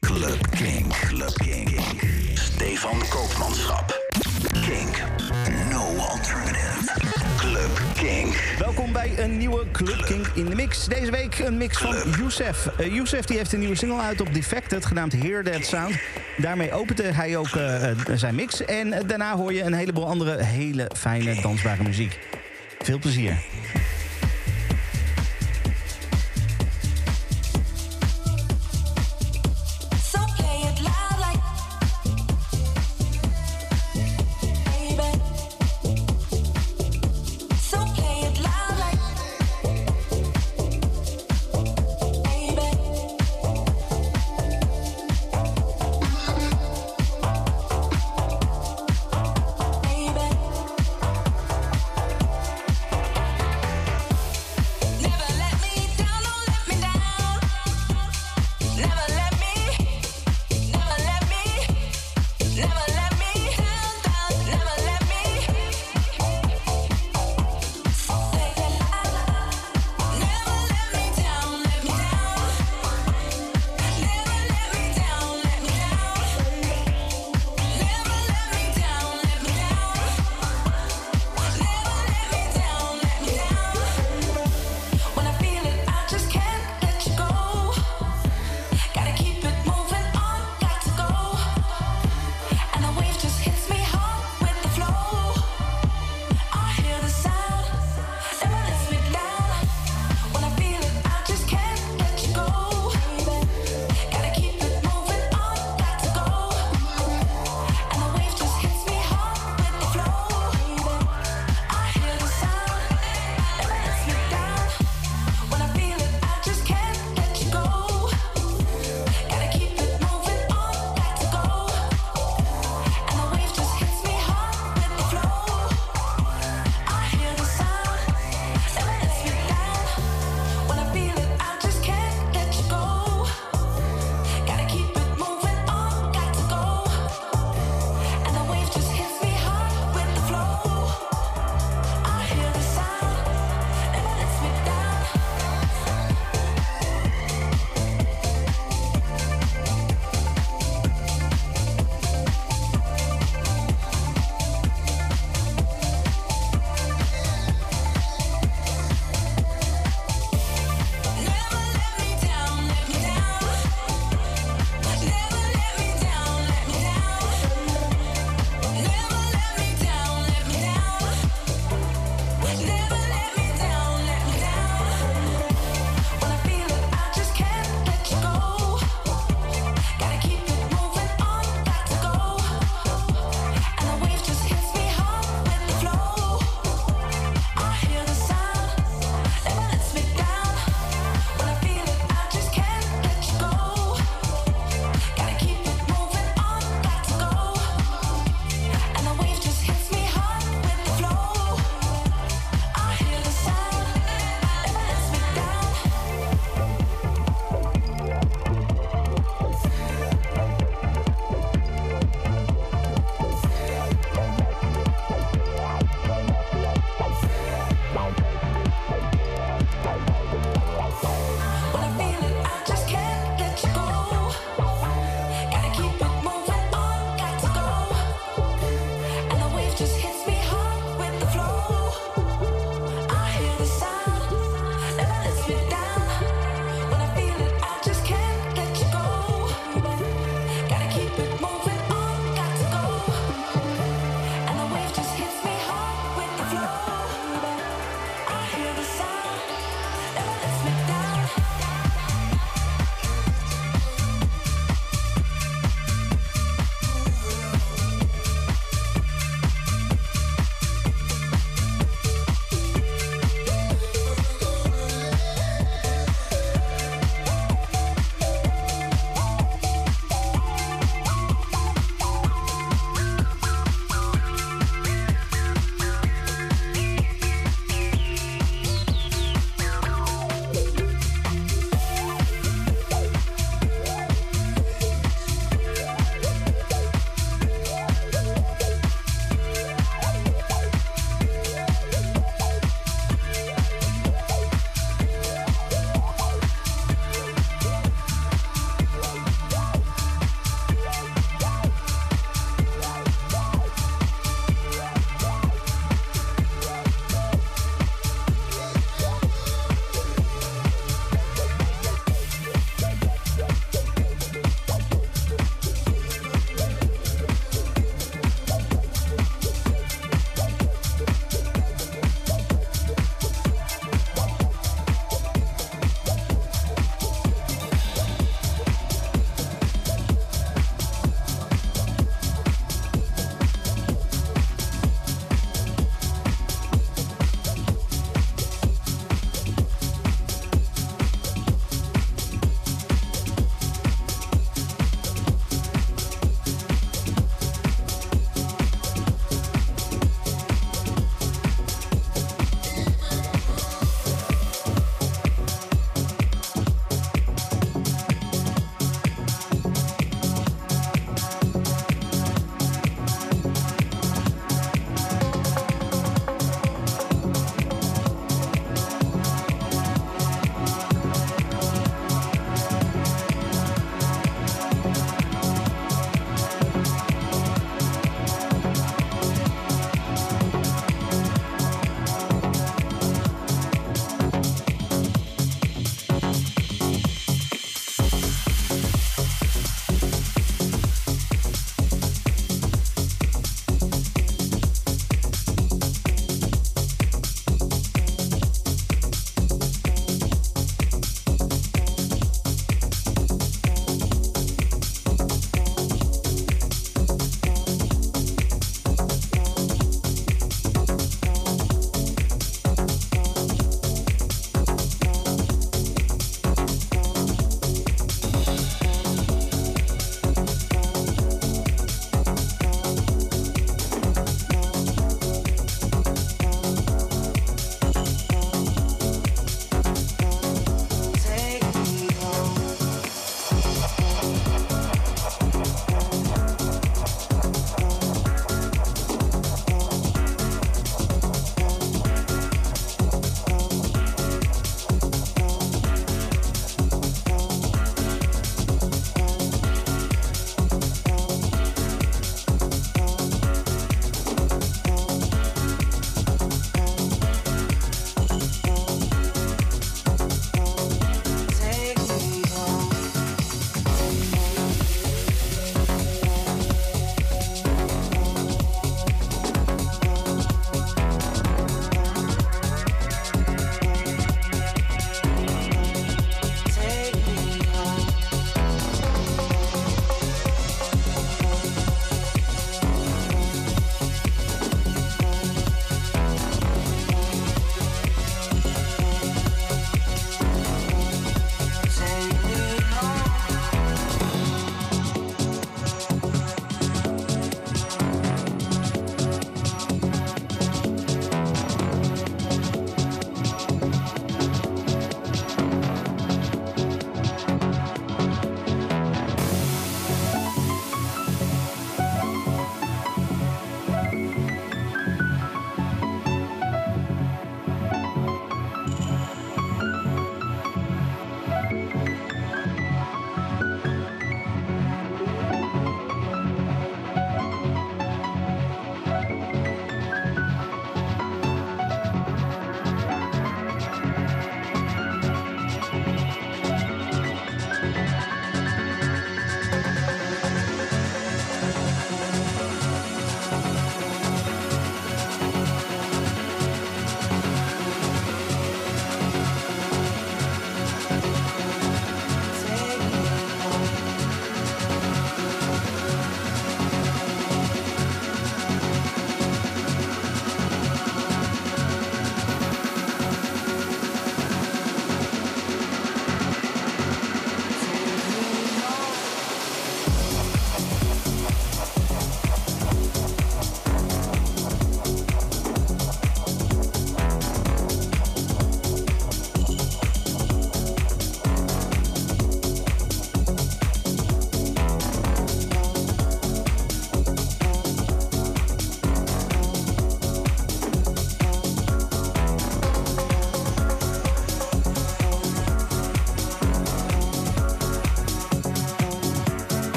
Club King. Club King. Stefan Koopmanschap. Kink. No alternative. Club King. Welkom bij een nieuwe Club King in de mix. Deze week een mix van Youssef. Uh, Youssef die heeft een nieuwe single uit op Defected, genaamd Hear That Sound. Daarmee opende hij ook uh, zijn mix. En daarna hoor je een heleboel andere hele fijne dansbare muziek. Veel plezier.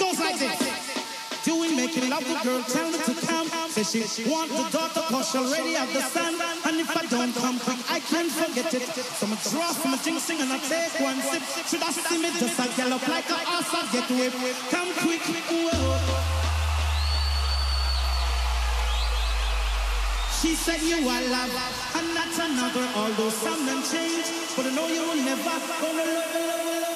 Goes like this. Doing making love the girl, tell me to come. Say she want the daughter, cause she already have the son. And if I don't come quick, I can't forget it. So I draw from a drink, sing and I take one sip. Should I see me just a gallop like a ass, I get whipped. Come quick, whoa. She said you are love, and that's another. Although some done change, but I know you will never gonna love, love, love,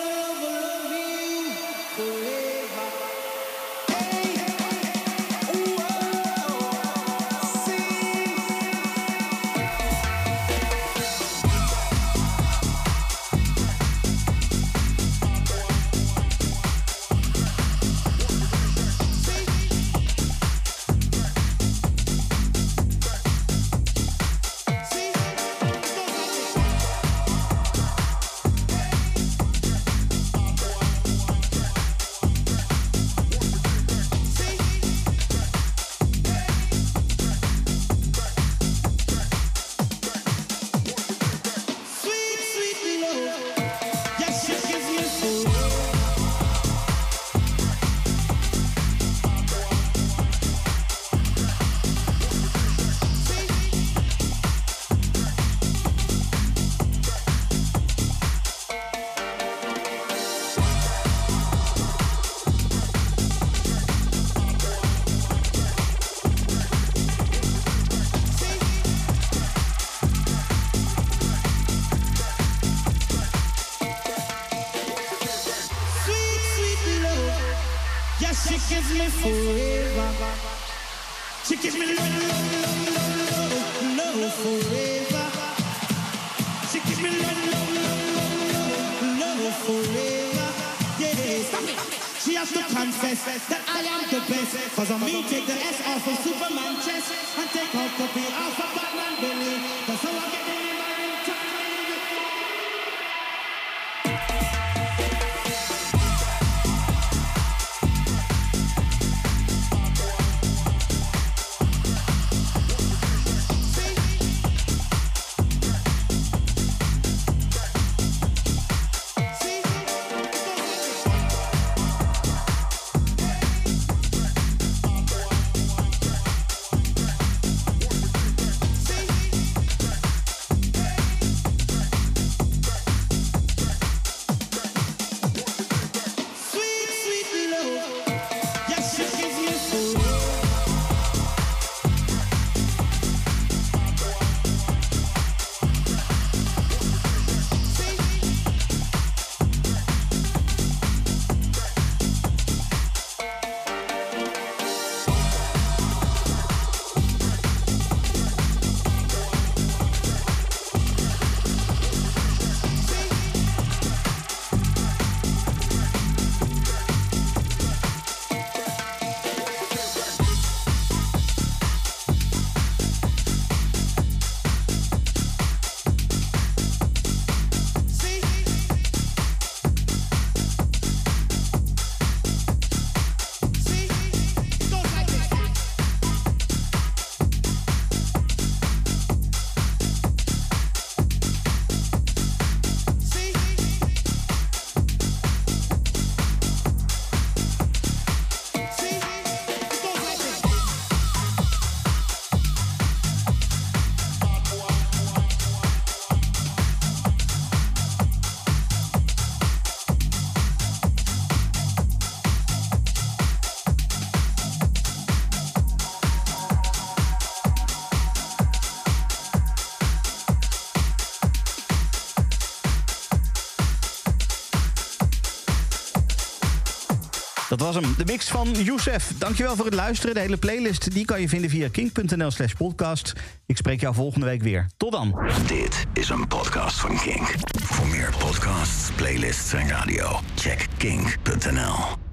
was hem, de mix van Youssef. Dankjewel voor het luisteren. De hele playlist die kan je vinden via kink.nl slash podcast. Ik spreek jou volgende week weer. Tot dan. Dit is een podcast van Kink. Voor meer podcasts, playlists en radio, check kink.nl.